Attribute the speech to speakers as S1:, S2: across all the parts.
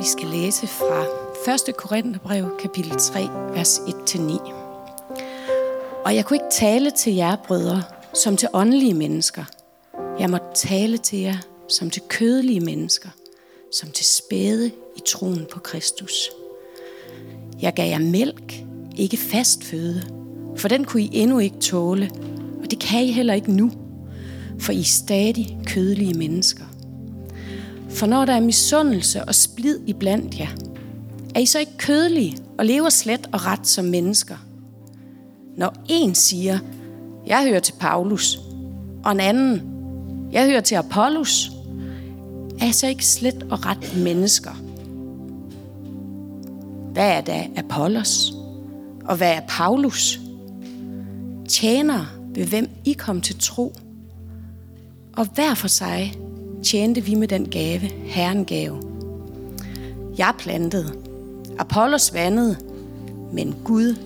S1: Vi skal læse fra 1. Korintherbrev, kapitel 3, vers 1-9. Og jeg kunne ikke tale til jer, brødre, som til åndelige mennesker. Jeg måtte tale til jer som til kødelige mennesker, som til spæde i troen på Kristus. Jeg gav jer mælk, ikke fast føde, for den kunne I endnu ikke tåle, og det kan I heller ikke nu, for I er stadig kødelige mennesker. For når der er misundelse og splid i blandt jer, er I så ikke kødelige og lever slet og ret som mennesker? Når en siger, jeg hører til Paulus, og en anden, jeg hører til Apollos, er I så ikke slet og ret mennesker? Hvad er da Apollos? Og hvad er Paulus? Tjener ved hvem I kom til tro. Og hver for sig tjente vi med den gave, Herren gav. Jeg plantede, Apollos vandede, men Gud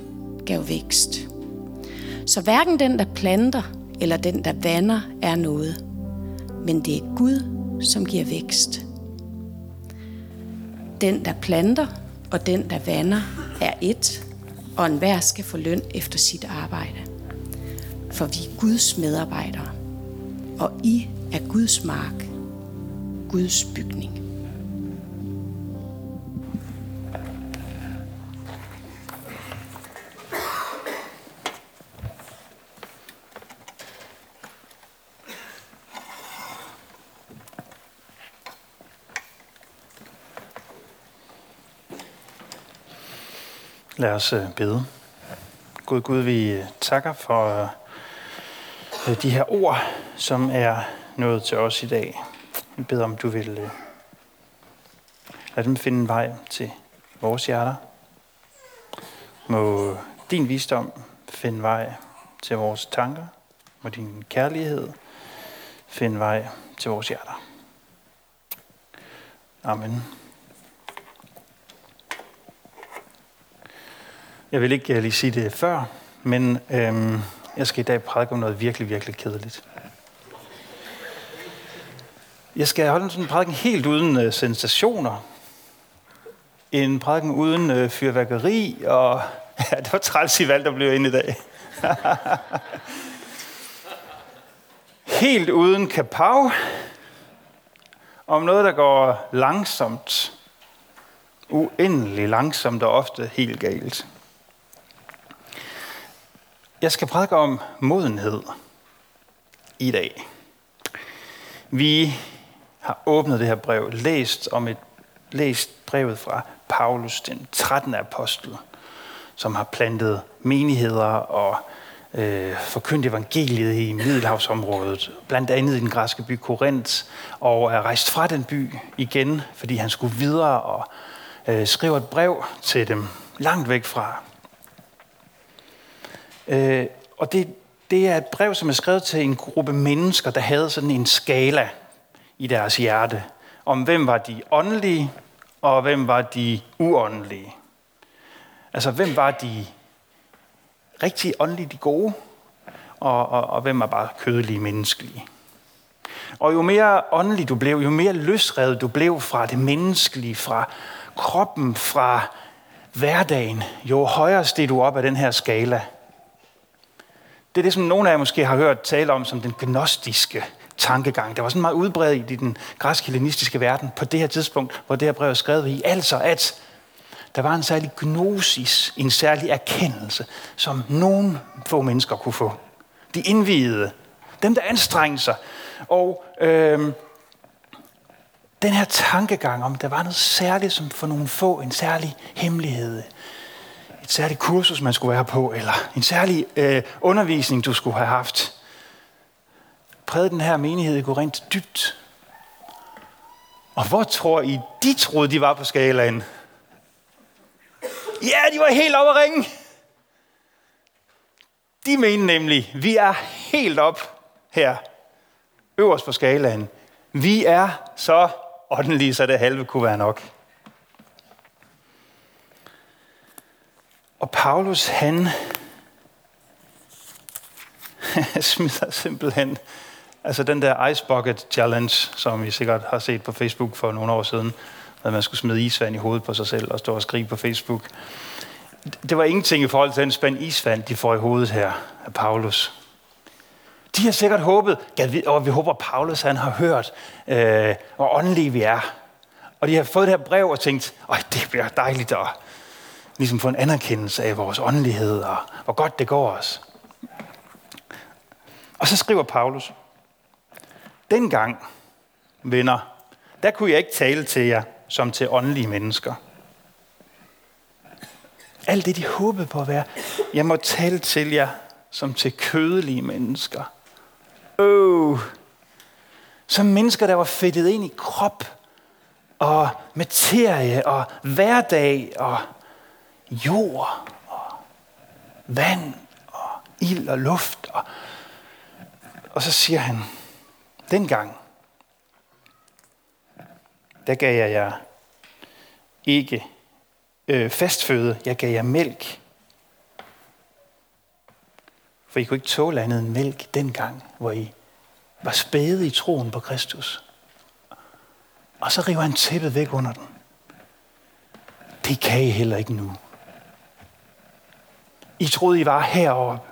S1: gav vækst. Så hverken den, der planter, eller den, der vander, er noget. Men det er Gud, som giver vækst. Den, der planter, og den, der vander, er et, og enhver skal få løn efter sit arbejde. For vi er Guds medarbejdere, og I er Guds mark, Guds bygning.
S2: Lad os øh, bede. Gud Gud, vi øh, takker for øh, de her ord, som er nået til os i dag. Vi beder om, du vil øh, lade dem finde en vej til vores hjerter. Må din visdom finde vej til vores tanker. Må din kærlighed finde vej til vores hjerter. Amen. Jeg vil ikke øh, lige sige det før, men øhm, jeg skal i dag prædike om noget virkelig, virkelig kedeligt. Jeg skal holde sådan en prædiken helt uden øh, sensationer. En prædiken uden øh, fyrværkeri, og ja, det var træls i valg, der blev ind i dag. helt uden kapav, om noget, der går langsomt, uendelig langsomt og ofte helt galt. Jeg skal prædike om modenhed i dag. Vi har åbnet det her brev, læst om et læst brevet fra Paulus, den 13. apostel, som har plantet menigheder og øh, forkyndt evangeliet i Middelhavsområdet, blandt andet i den græske by Korinth, og er rejst fra den by igen, fordi han skulle videre og øh, skrive et brev til dem langt væk fra. Øh, og det, det er et brev, som er skrevet til en gruppe mennesker, der havde sådan en skala i deres hjerte, om hvem var de åndelige, og hvem var de uåndelige. Altså, hvem var de rigtig åndelige, de gode, og, og, og hvem var bare kødelige, menneskelige. Og jo mere åndelig du blev, jo mere løsrevet du blev fra det menneskelige, fra kroppen, fra hverdagen, jo højere steg du op af den her skala – det er det, som nogle af jer måske har hørt tale om som den gnostiske tankegang. Der var sådan meget udbredt i den græsk-hellenistiske verden på det her tidspunkt, hvor det her brev er skrevet i. Altså, at der var en særlig gnosis, en særlig erkendelse, som nogle få mennesker kunne få. De indvidede, dem der anstrengte sig. Og øh, den her tankegang om, at der var noget særligt som for nogle få, en særlig hemmelighed, et særligt kursus, man skulle være på, eller en særlig øh, undervisning, du skulle have haft. Prægede den her menighed i Korinth dybt. Og hvor tror I, de troede, de var på skalaen? Ja, de var helt oppe at ringe. De mente nemlig, vi er helt op her, øverst på skalaen. Vi er så åndelige, så det halve kunne være nok. Og Paulus, han smider simpelthen altså den der Ice Bucket Challenge, som vi sikkert har set på Facebook for nogle år siden, at man skulle smide isvand i hovedet på sig selv og stå og skrive på Facebook. Det var ingenting i forhold til den spand isvand, de får i hovedet her af Paulus. De har sikkert håbet, og vi håber, at Paulus han har hørt, øh, hvor åndelige vi er. Og de har fået det her brev og tænkt, at det bliver dejligt at ligesom få en anerkendelse af vores åndelighed, og hvor godt det går os. Og så skriver Paulus, dengang, venner, der kunne jeg ikke tale til jer som til åndelige mennesker. Alt det, de håbede på at være, jeg må tale til jer som til kødelige mennesker. Øh, som mennesker, der var fedtet ind i krop og materie og hverdag og jord og vand og ild og luft. Og, og så siger han, dengang, der gav jeg jer ikke øh, fastføde, jeg gav jer mælk. For I kunne ikke tåle andet end mælk dengang, hvor I var spæde i troen på Kristus. Og så river han tæppet væk under den. Det kan I heller ikke nu. I troede, I var heroppe.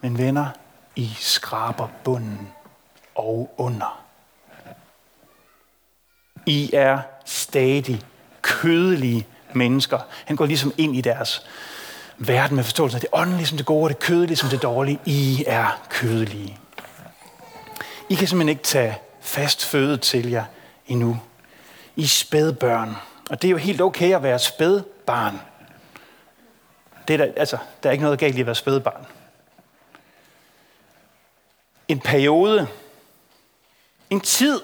S2: Men venner, I skraber bunden og under. I er stadig kødelige mennesker. Han går ligesom ind i deres verden med forståelsen af det åndelige som det gode, det kødelige som det dårlige. I er kødelige. I kan simpelthen ikke tage fast føde til jer endnu. I er spædbørn. Og det er jo helt okay at være spædbarn. Det er der, altså, der er ikke noget galt i at være spædbarn. En periode, en tid.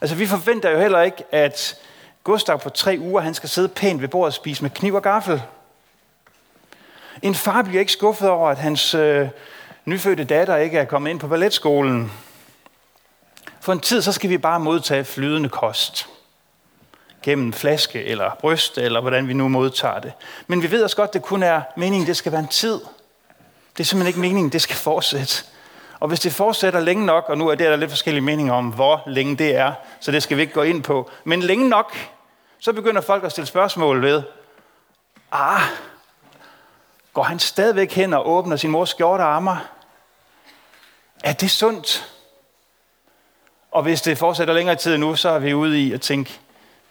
S2: Altså vi forventer jo heller ikke, at Gustav på tre uger, han skal sidde pænt ved bordet og spise med kniv og gaffel. En far bliver ikke skuffet over, at hans øh, nyfødte datter ikke er kommet ind på balletskolen. For en tid, så skal vi bare modtage flydende kost. Gennem flaske eller bryst, eller hvordan vi nu modtager det. Men vi ved også godt, det kun er meningen, det skal være en tid. Det er simpelthen ikke meningen, det skal fortsætte. Og hvis det fortsætter længe nok, og nu er der lidt forskellige meninger om, hvor længe det er, så det skal vi ikke gå ind på. Men længe nok, så begynder folk at stille spørgsmål ved, ah, går han stadigvæk hen og åbner sin mors skjorte armer? Er det sundt? Og hvis det fortsætter længere tid nu, så er vi ude i at tænke,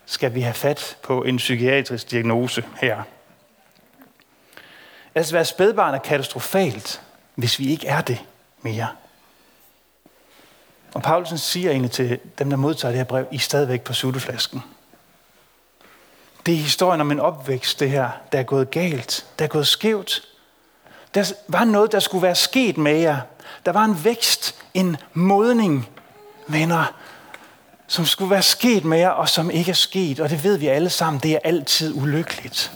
S2: skal vi have fat på en psykiatrisk diagnose her? Altså, at være spædbarn er katastrofalt, hvis vi ikke er det mere. Og Paulsen siger egentlig til dem, der modtager det her brev, I er stadigvæk på sutteflasken. Det er historien om en opvækst, det her, der er gået galt, der er gået skævt. Der var noget, der skulle være sket med jer. Der var en vækst, en modning, venner, som skulle være sket med jer, og som ikke er sket. Og det ved vi alle sammen, det er altid ulykkeligt.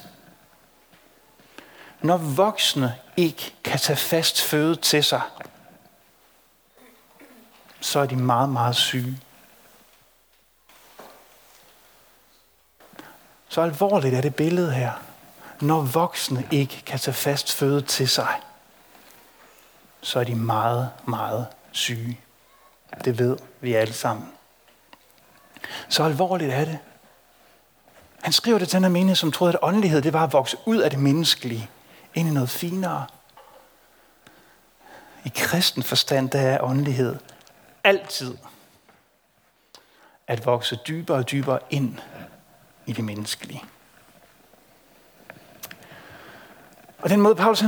S2: Når voksne ikke kan tage fast føde til sig, så er de meget, meget syge. Så alvorligt er det billede her. Når voksne ikke kan tage fast føde til sig, så er de meget, meget syge. Det ved vi alle sammen. Så alvorligt er det. Han skriver det til den her menighed, som troede, at åndelighed det var at vokse ud af det menneskelige, ind i noget finere. I kristen forstand, der er åndelighed altid at vokse dybere og dybere ind i det menneskelige. Og den måde, Paulus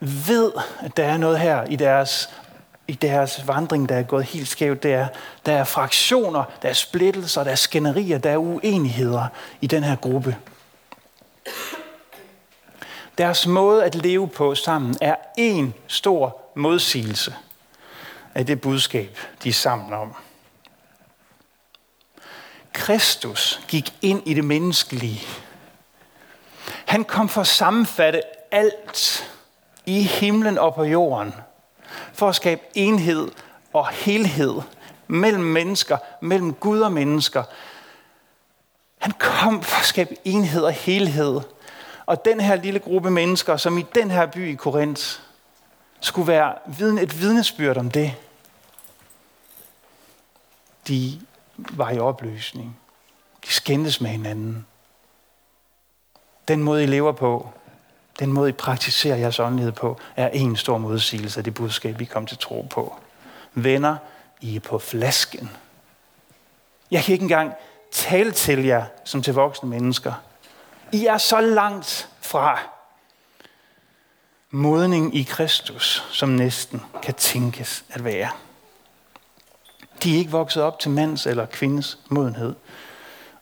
S2: ved, at der er noget her i deres, i deres vandring, der er gået helt skævt, det er, der er fraktioner, der er splittelser, der er skænderier, der er uenigheder i den her gruppe. Deres måde at leve på sammen er en stor modsigelse af det budskab, de er sammen om. Kristus gik ind i det menneskelige. Han kom for at sammenfatte alt i himlen og på jorden, for at skabe enhed og helhed mellem mennesker, mellem Gud og mennesker. Han kom for at skabe enhed og helhed. Og den her lille gruppe mennesker, som i den her by i Korinth, skulle være et vidnesbyrd om det. De var i opløsning. De skændtes med hinanden. Den måde, I lever på, den måde, I praktiserer jeres åndelighed på, er en stor modsigelse af det budskab, I kom til tro på. Venner, I er på flasken. Jeg kan ikke engang tale til jer som til voksne mennesker. I er så langt fra modning i Kristus, som næsten kan tænkes at være. De er ikke vokset op til mands eller kvindes modenhed.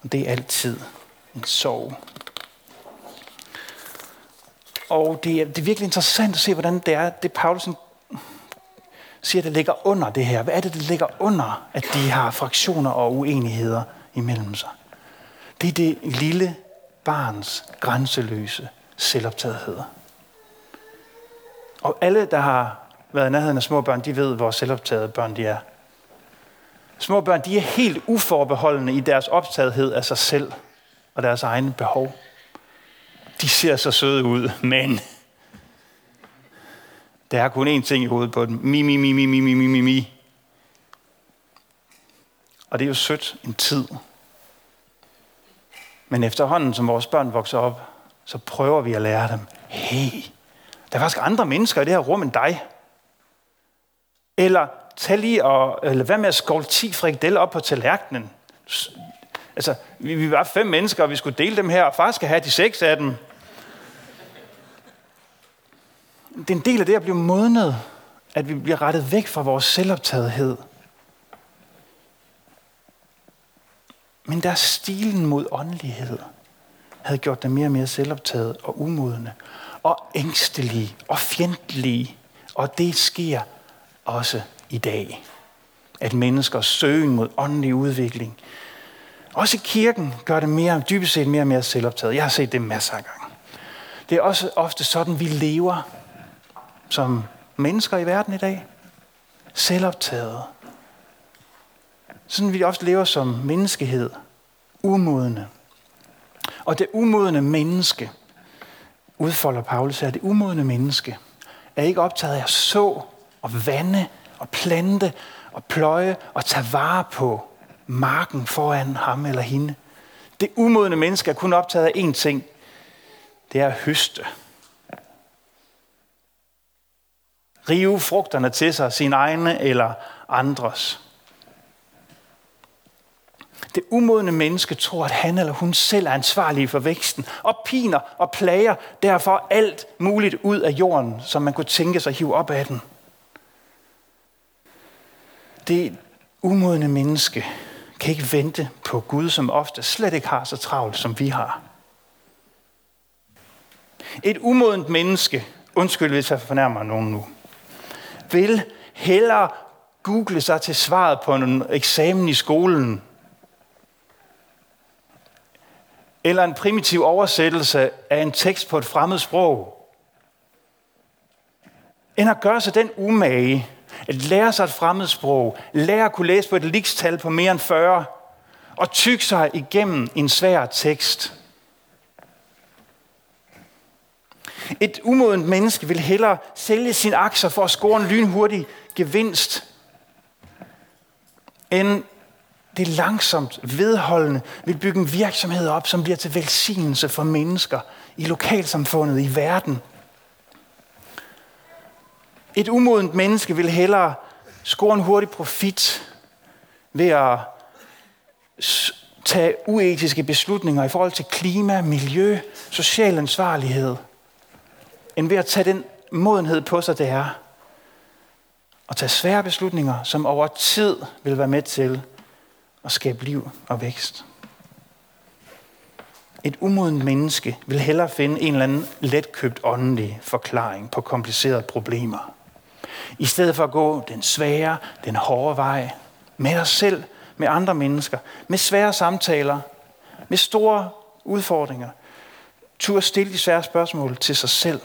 S2: Og det er altid en sorg. Og det er, det er virkelig interessant at se, hvordan det er, det Paulusen siger, det ligger under det her. Hvad er det, det ligger under, at de har fraktioner og uenigheder imellem sig? Det er det lille barns grænseløse selvoptagethed. Og alle, der har været i nærheden af små børn, de ved, hvor selvoptagede børn de er. Små børn, de er helt uforbeholdende i deres optagethed af sig selv og deres egne behov. De ser så søde ud, men der er kun én ting i hovedet på dem. Mi, mi, mi, mi, mi, mi, mi, mi. Og det er jo sødt en tid. Men efterhånden, som vores børn vokser op, så prøver vi at lære dem, hey, der er faktisk andre mennesker i det her rum end dig. Eller tag lige og eller hvad med at skåle 10 frikadeller op på tallerkenen. Altså, vi, vi var fem mennesker, og vi skulle dele dem her, og far skal have de seks af dem. Det er en del af det at blive modnet, at vi bliver rettet væk fra vores selvoptagethed. Men der stilen mod åndelighed havde gjort dem mere og mere selvoptaget og umodne og ængstelige og fjendtlige. Og det sker også i dag. At mennesker søgen mod åndelig udvikling. Også i kirken gør det mere, dybest set mere og mere selvoptaget. Jeg har set det masser af gange. Det er også ofte sådan, vi lever som mennesker i verden i dag. Selvoptaget. Sådan vi ofte lever som menneskehed. Umodne. Og det umodne menneske, udfolder Paulus her, det umodne menneske, er ikke optaget af at så og vande og plante og pløje og tage vare på marken foran ham eller hende. Det umodne menneske er kun optaget af én ting. Det er at høste. Rive frugterne til sig, sine egne eller andres. Det umodne menneske tror, at han eller hun selv er ansvarlig for væksten, og piner og plager derfor alt muligt ud af jorden, som man kunne tænke sig at hive op af den. Det umodne menneske kan ikke vente på Gud, som ofte slet ikke har så travlt, som vi har. Et umodent menneske, undskyld hvis jeg fornærmer nogen nu, vil hellere google sig til svaret på en eksamen i skolen, eller en primitiv oversættelse af en tekst på et fremmed sprog, end at gøre sig den umage, at lære sig et fremmed sprog, lære at kunne læse på et likstal på mere end 40, og tykke sig igennem en svær tekst. Et umodent menneske vil hellere sælge sin aktier for at score en lynhurtig gevinst, end det langsomt, vedholdende vil bygge en virksomhed op, som bliver til velsignelse for mennesker i lokalsamfundet, i verden. Et umodent menneske vil hellere score en hurtig profit ved at tage uetiske beslutninger i forhold til klima, miljø, social ansvarlighed, end ved at tage den modenhed på sig, det er at tage svære beslutninger, som over tid vil være med til og skabe liv og vækst. Et umodent menneske vil hellere finde en eller anden letkøbt åndelig forklaring på komplicerede problemer. I stedet for at gå den svære, den hårde vej med os selv, med andre mennesker, med svære samtaler, med store udfordringer. Tur stille de svære spørgsmål til sig selv.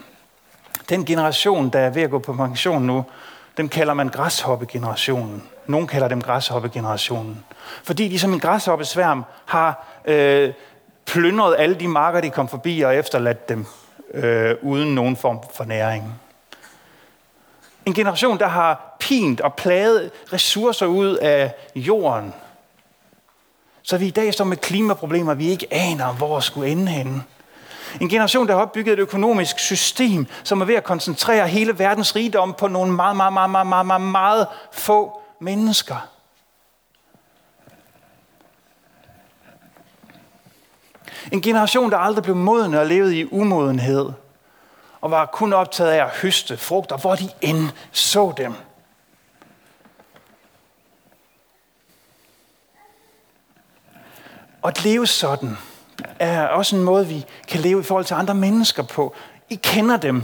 S2: Den generation, der er ved at gå på pension nu, dem kalder man græshoppegenerationen. Nogle kalder dem græshoppegenerationen. Fordi de som en græshoppesværm har øh, plyndret alle de marker, de kom forbi og efterladt dem øh, uden nogen form for næring. En generation, der har pint og plaget ressourcer ud af jorden. Så vi i dag står med klimaproblemer, vi ikke aner, hvor skulle ende henne. En generation, der har opbygget et økonomisk system, som er ved at koncentrere hele verdens rigdom på nogle meget, meget, meget, meget, meget, meget, meget få mennesker. En generation, der aldrig blev moden og levede i umodenhed, og var kun optaget af at høste frugter, hvor de end så dem. Og at leve sådan er også en måde, vi kan leve i forhold til andre mennesker på. I kender dem.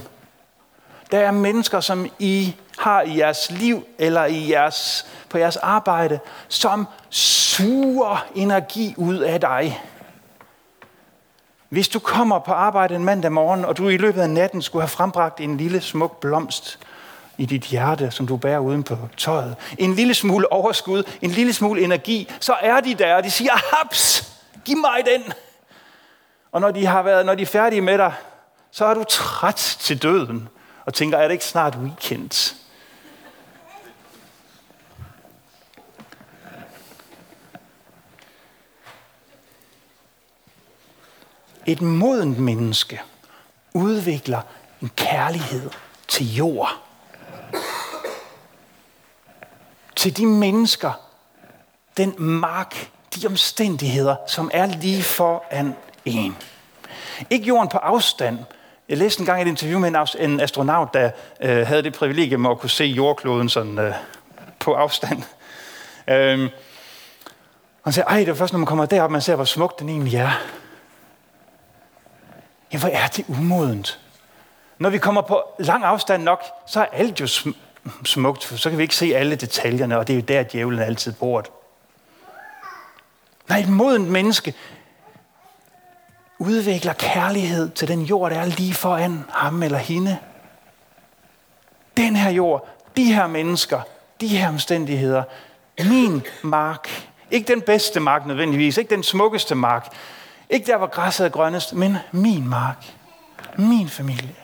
S2: Der er mennesker, som I har i jeres liv eller i jeres, på jeres arbejde, som suger energi ud af dig. Hvis du kommer på arbejde en mandag morgen, og du i løbet af natten skulle have frembragt en lille smuk blomst i dit hjerte, som du bærer uden på tøjet, en lille smule overskud, en lille smule energi, så er de der, og de siger, haps, giv mig den. Og når de, har været, når de er færdige med dig, så er du træt til døden, og tænker, er det ikke snart weekend? Et modent menneske udvikler en kærlighed til jord. Til de mennesker, den mark, de omstændigheder, som er lige foran en. Ikke jorden på afstand. Jeg læste engang et interview med en astronaut, der øh, havde det privilegium at kunne se jordkloden sådan, øh, på afstand. Øh, han sagde, ej, det er først, når man kommer derop, man ser, hvor smuk den egentlig er. Ja, hvor er det umodent. Når vi kommer på lang afstand nok, så er alt jo smukt, for så kan vi ikke se alle detaljerne, og det er jo der, djævlen altid bor. Nej, et modent menneske udvikler kærlighed til den jord, der er lige foran ham eller hende. Den her jord, de her mennesker, de her omstændigheder, min mark, ikke den bedste mark nødvendigvis, ikke den smukkeste mark, ikke der, hvor græsset er grønnest, men min mark, min familie,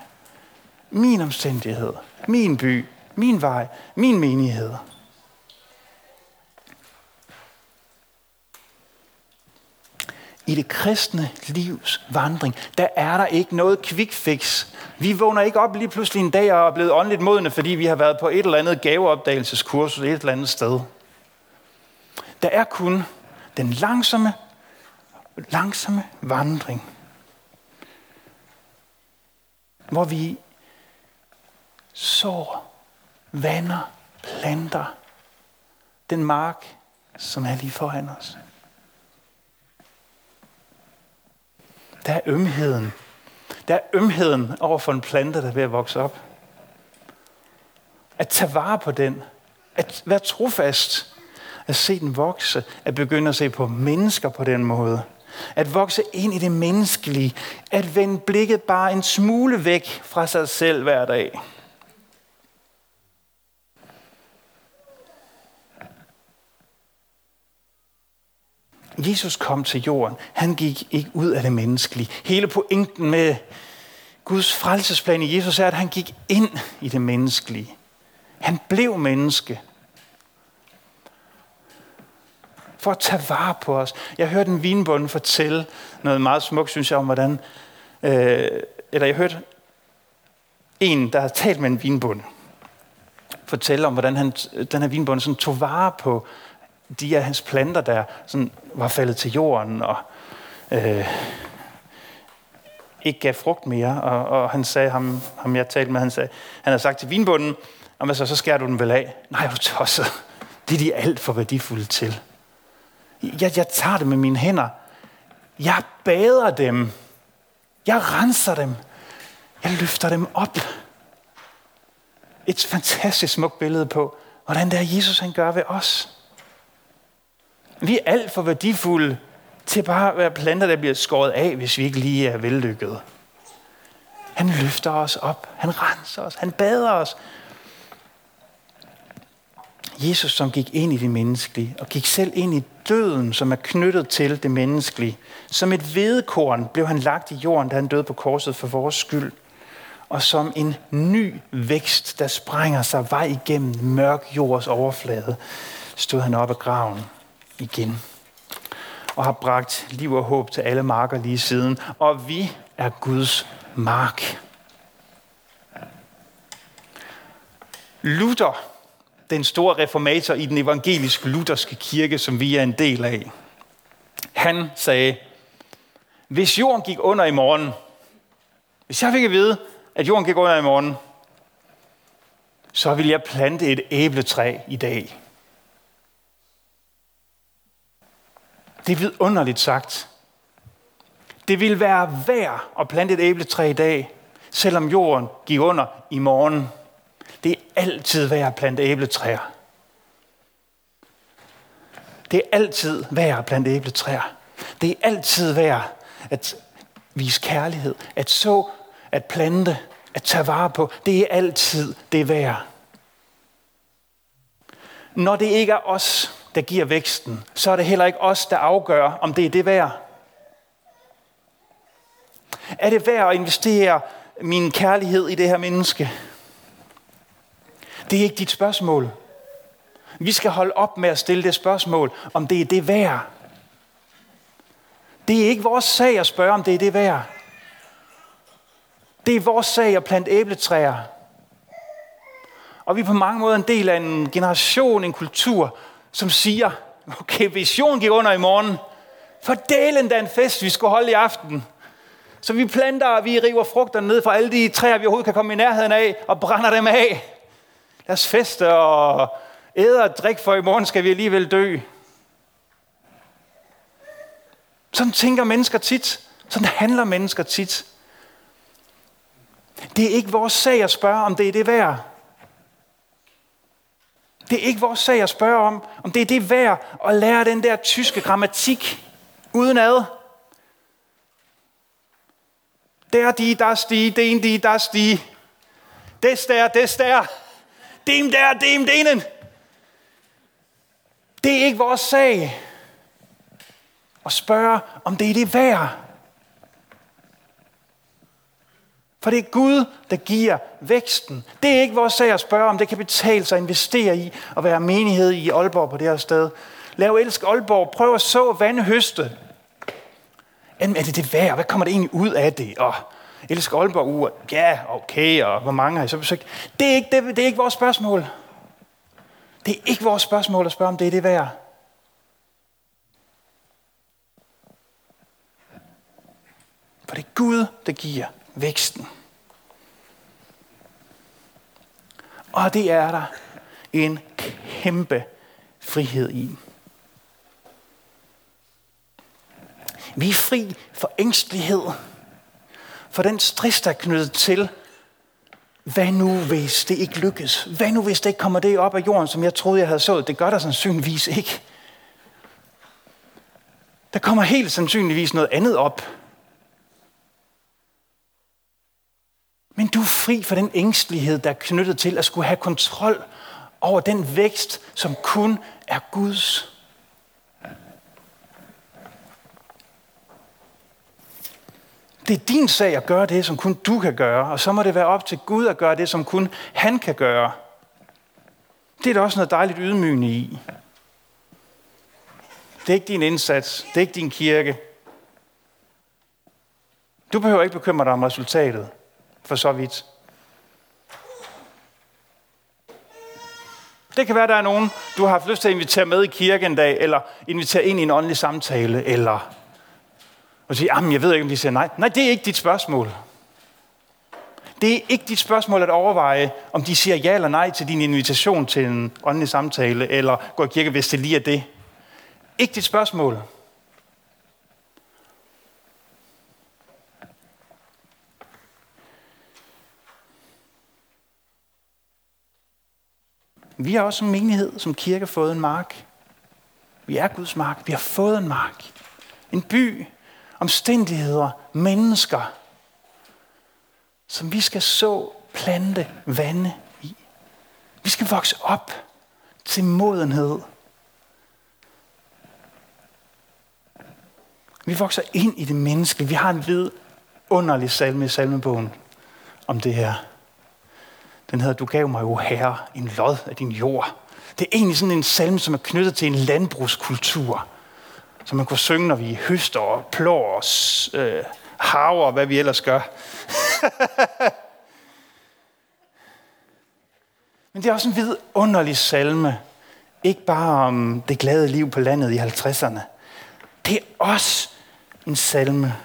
S2: min omstændighed, min by, min vej, min menighed. I det kristne livs vandring, der er der ikke noget quick fix. Vi vågner ikke op lige pludselig en dag og er blevet åndeligt modne, fordi vi har været på et eller andet gaveopdagelseskursus et eller andet sted. Der er kun den langsomme langsomme vandring, hvor vi sår, vander, planter den mark, som er lige foran os. Der er ømheden. Der er ømheden over for en plante, der er ved at vokse op. At tage vare på den. At være trofast. At se den vokse. At begynde at se på mennesker på den måde. At vokse ind i det menneskelige. At vende blikket bare en smule væk fra sig selv hver dag. Jesus kom til jorden. Han gik ikke ud af det menneskelige. Hele pointen med Guds frelsesplan i Jesus er, at han gik ind i det menneskelige. Han blev menneske. For at tage vare på os. Jeg hørte en vinbonde fortælle noget meget smukt, synes jeg, om hvordan... Øh, eller jeg hørte en, der har talt med en vinbonde, fortælle om, hvordan han, den her vinbonde sådan tog vare på de af hans planter, der sådan var faldet til jorden og øh, ikke gav frugt mere. Og, og han sagde, ham, ham jeg talte med, han sagde, han havde sagt til vinbunden, om så, så skærer du den vel af. Nej, du tosset. Det er de alt for værdifulde til. Jeg, jeg tager det med mine hænder. Jeg bader dem. Jeg renser dem. Jeg løfter dem op. Et fantastisk smukt billede på, hvordan det er Jesus han gør ved os. Vi er alt for værdifulde til bare at være planter, der bliver skåret af, hvis vi ikke lige er vellykkede. Han løfter os op. Han renser os. Han bader os. Jesus, som gik ind i det menneskelige, og gik selv ind i døden, som er knyttet til det menneskelige. Som et hvedekorn blev han lagt i jorden, da han døde på korset for vores skyld. Og som en ny vækst, der sprænger sig vej igennem mørk jords overflade, stod han op af graven igen. og har bragt liv og håb til alle marker lige siden. Og vi er Guds mark. Luther, den store reformator i den evangeliske lutherske kirke, som vi er en del af, han sagde, hvis jorden gik under i morgen, hvis jeg fik at vide, at jorden gik under i morgen, så vil jeg plante et æbletræ i dag. Det er vidunderligt sagt. Det vil være værd at plante et æbletræ i dag, selvom jorden gik under i morgen. Det er altid værd at plante æbletræer. Det er altid værd at plante æbletræer. Det er altid værd at vise kærlighed, at så, at plante, at tage vare på. Det er altid det værd. Når det ikke er os, der giver væksten, så er det heller ikke os, der afgør, om det er det værd. Er det værd at investere min kærlighed i det her menneske? Det er ikke dit spørgsmål. Vi skal holde op med at stille det spørgsmål, om det er det værd. Det er ikke vores sag at spørge, om det er det værd. Det er vores sag at plante æbletræer. Og vi er på mange måder en del af en generation, en kultur, som siger, okay, vision gik under i morgen. Fordelen da en fest, vi skulle holde i aften. Så vi planter, og vi river frugterne ned fra alle de træer, vi overhovedet kan komme i nærheden af, og brænder dem af. Lad os feste og æde og drikke, for i morgen skal vi alligevel dø. Sådan tænker mennesker tit. Sådan handler mennesker tit. Det er ikke vores sag at spørge, om det er det værd. Det er ikke vores sag at spørge om, om det er det værd at lære den der tyske grammatik uden ad. Der de, der sti, den de, der sti. Des der, des der. Dem der, dem denen. Det er ikke vores sag at spørge, om det er det værd. For det er Gud, der giver væksten. Det er ikke vores sag at spørge, om det kan betale sig at investere i at være menighed i Aalborg på det her sted. Lav elsk Aalborg. Prøv at så vandhøste. Er det det værd? Hvad kommer det egentlig ud af det? Og elsker Aalborg uger. Ja, okay. Og hvor mange har I så besøgt? Det er, ikke, det, det er ikke vores spørgsmål. Det er ikke vores spørgsmål at spørge, om det er det værd. For det er Gud, der giver væksten. Og det er der en kæmpe frihed i. Vi er fri for ængstelighed, for den stress, der er knyttet til, hvad nu hvis det ikke lykkes? Hvad nu hvis det ikke kommer det op af jorden, som jeg troede, jeg havde sået? Det gør der sandsynligvis ikke. Der kommer helt sandsynligvis noget andet op, Men du er fri for den ængstelighed, der er knyttet til at skulle have kontrol over den vækst, som kun er Guds. Det er din sag at gøre det, som kun du kan gøre, og så må det være op til Gud at gøre det, som kun han kan gøre. Det er der også noget dejligt ydmygende i. Det er ikke din indsats. Det er ikke din kirke. Du behøver ikke bekymre dig om resultatet for så vidt. Det kan være, der er nogen, du har haft lyst til at invitere med i kirken en dag, eller invitere ind i en åndelig samtale, eller og sige, jamen jeg ved ikke, om de siger nej. Nej, det er ikke dit spørgsmål. Det er ikke dit spørgsmål at overveje, om de siger ja eller nej til din invitation til en åndelig samtale, eller går i kirke, hvis det lige er det. Ikke dit spørgsmål. Vi har også som menighed, som kirke, fået en mark. Vi er Guds mark. Vi har fået en mark. En by, omstændigheder, mennesker, som vi skal så, plante, vande i. Vi skal vokse op til modenhed. Vi vokser ind i det menneskelige. Vi har en vid underlig salme i salmebogen om det her. Den hedder, du gav mig jo herre en lod af din jord. Det er egentlig sådan en salme, som er knyttet til en landbrugskultur som man kunne synge, når vi høster og plår os, øh, haver og hvad vi ellers gør. Men det er også en vidunderlig salme. Ikke bare om det glade liv på landet i 50'erne. Det er også en salme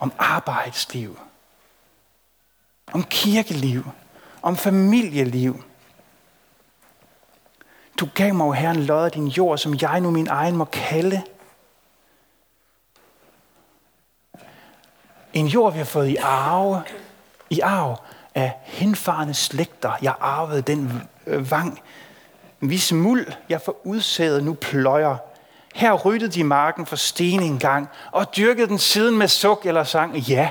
S2: om arbejdsliv. Om kirkeliv. Om familieliv. Du gav mig, Herren, lod af din jord, som jeg nu min egen må kalde. En jord, vi har fået i arve, i arv af henfarende slægter. Jeg arvede den øh, vang, hvis muld jeg for udsædet nu pløjer. Her ryddede de marken for sten en gang, og dyrkede den siden med suk eller sang. Ja.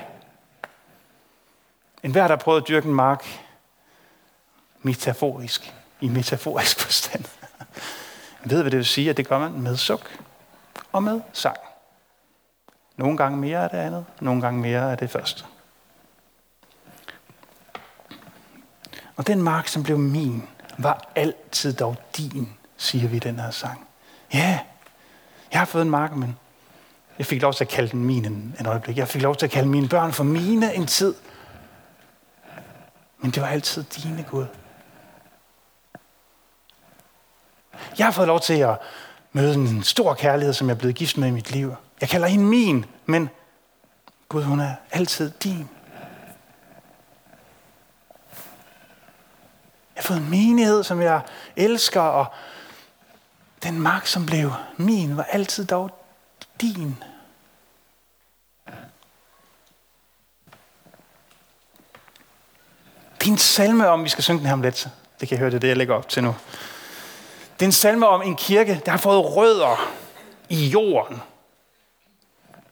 S2: En hver, der prøvede at dyrke en mark, metaforisk, i metaforisk forstand, ved, hvad det vil sige, at det gør man med suk og med sang. Nogle gange mere af det andet, nogle gange mere af det første. Og den mark, som blev min, var altid dog din, siger vi i den her sang. Ja, jeg har fået en mark, men jeg fik lov til at kalde den min en, en øjeblik. Jeg fik lov til at kalde mine børn for mine en tid. Men det var altid dine, Gud. Jeg har fået lov til at møde en stor kærlighed, som jeg er blevet gift med i mit liv. Jeg kalder hende min, men Gud, hun er altid din. Jeg har fået en menighed, som jeg elsker, og den magt, som blev min, var altid dog din. Det er en salme om, vi skal synge den her om lidt. Det kan jeg høre, det er det, jeg lægger op til nu. Det er en salme om en kirke, der har fået rødder i jorden,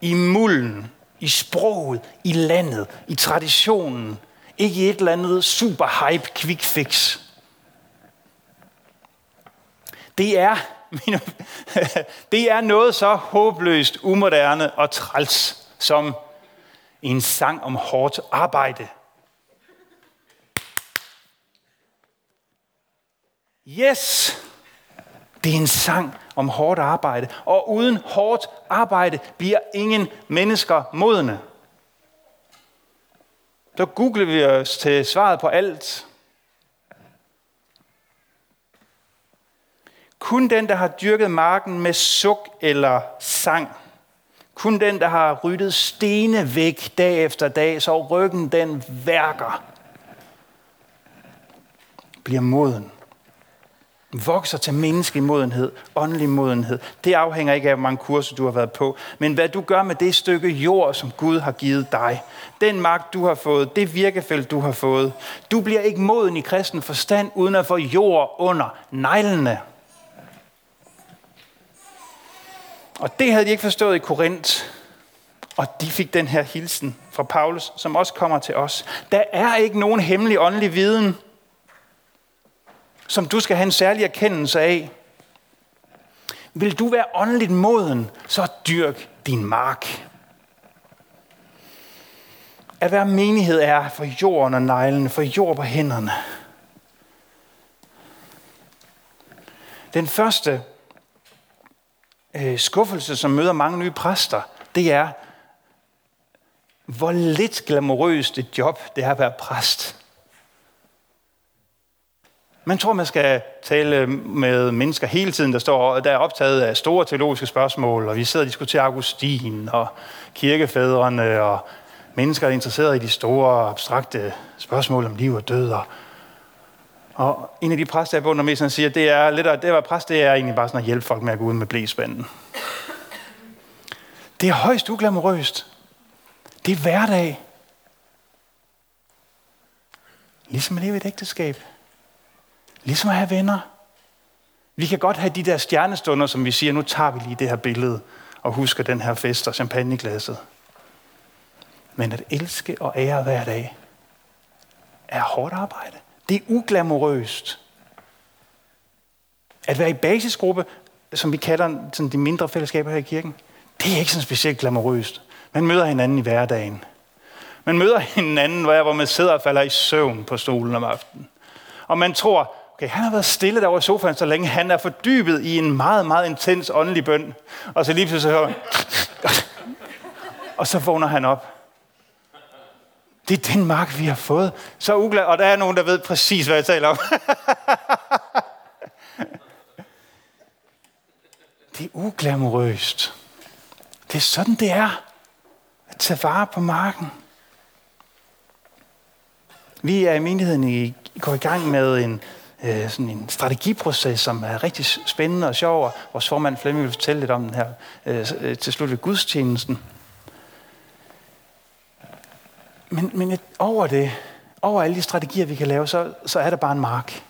S2: i mulden, i sproget, i landet, i traditionen. Ikke i et eller andet super hype quick fix. Det er, det er noget så håbløst, umoderne og træls som en sang om hårdt arbejde. Yes! Det er en sang om hårdt arbejde. Og uden hårdt arbejde bliver ingen mennesker modne. Så googler vi os til svaret på alt. Kun den, der har dyrket marken med suk eller sang. Kun den, der har ryddet stene væk dag efter dag, så ryggen den værker, bliver moden vokser til menneskelig modenhed, åndelig modenhed. Det afhænger ikke af, hvor mange kurser du har været på, men hvad du gør med det stykke jord, som Gud har givet dig. Den magt, du har fået, det virkefelt, du har fået. Du bliver ikke moden i kristen forstand, uden at få jord under neglene. Og det havde de ikke forstået i Korinth. Og de fik den her hilsen fra Paulus, som også kommer til os. Der er ikke nogen hemmelig åndelig viden som du skal have en særlig erkendelse af. Vil du være åndeligt moden, så dyrk din mark. At være menighed er for jorden og neglene, for jord på hænderne. Den første øh, skuffelse, som møder mange nye præster, det er, hvor lidt glamorøst et job det er at være præst. Man tror, man skal tale med mennesker hele tiden, der står der er optaget af store teologiske spørgsmål, og vi sidder og diskuterer Augustin og kirkefædrene og mennesker, er interesseret i de store, abstrakte spørgsmål om liv og død. Og en af de præster, jeg på mest, han siger, det er lidt af, det var præst, det er egentlig bare sådan at hjælpe folk med at gå ud med blæspanden. Det er højst uglamorøst. Det er hverdag. Ligesom at leve et ægteskab. Ligesom at have venner. Vi kan godt have de der stjernestunder, som vi siger, nu tager vi lige det her billede og husker den her fest og champagneglasset. Men at elske og ære hver dag er hårdt arbejde. Det er uglamorøst. At være i basisgruppe, som vi kalder sådan de mindre fællesskaber her i kirken, det er ikke sådan specielt glamorøst. Man møder hinanden i hverdagen. Man møder hinanden, hvor man sidder og falder i søvn på stolen om aftenen. Og man tror, Okay, han har været stille derovre i sofaen så længe. Han er fordybet i en meget, meget intens åndelig bøn. Og så lige pludselig så... og så vågner han op. Det er den mark, vi har fået. Så uglad. Og der er nogen, der ved præcis, hvad jeg taler om. det er uglamorøst. Det er sådan, det er. At tage vare på marken. Vi er i menigheden i, går i gang med en, øh, sådan en strategiproces, som er rigtig spændende og sjov, og vores formand Flemming vil fortælle lidt om den her øh, øh, til slut ved gudstjenesten. Men, men et, over det, over alle de strategier, vi kan lave, så, så er der bare en mark,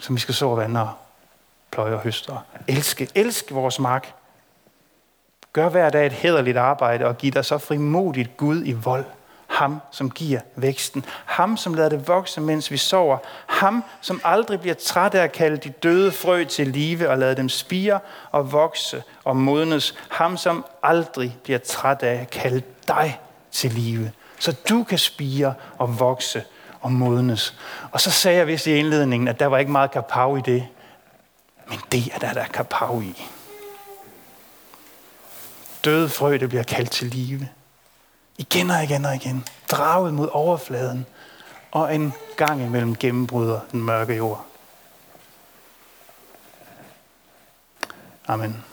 S2: som vi skal så og vande og pløje og høste og elske. Elske vores mark. Gør hver dag et hederligt arbejde og giv dig så frimodigt Gud i vold ham, som giver væksten. Ham, som lader det vokse, mens vi sover. Ham, som aldrig bliver træt af at kalde de døde frø til live og lade dem spire og vokse og modnes. Ham, som aldrig bliver træt af at kalde dig til live, så du kan spire og vokse og modnes. Og så sagde jeg vist i indledningen, at der var ikke meget kapav i det. Men det er der, der er kapav i. Døde frø, det bliver kaldt til live. Igen og igen og igen. Draget mod overfladen. Og en gang imellem gennembryder den mørke jord. Amen.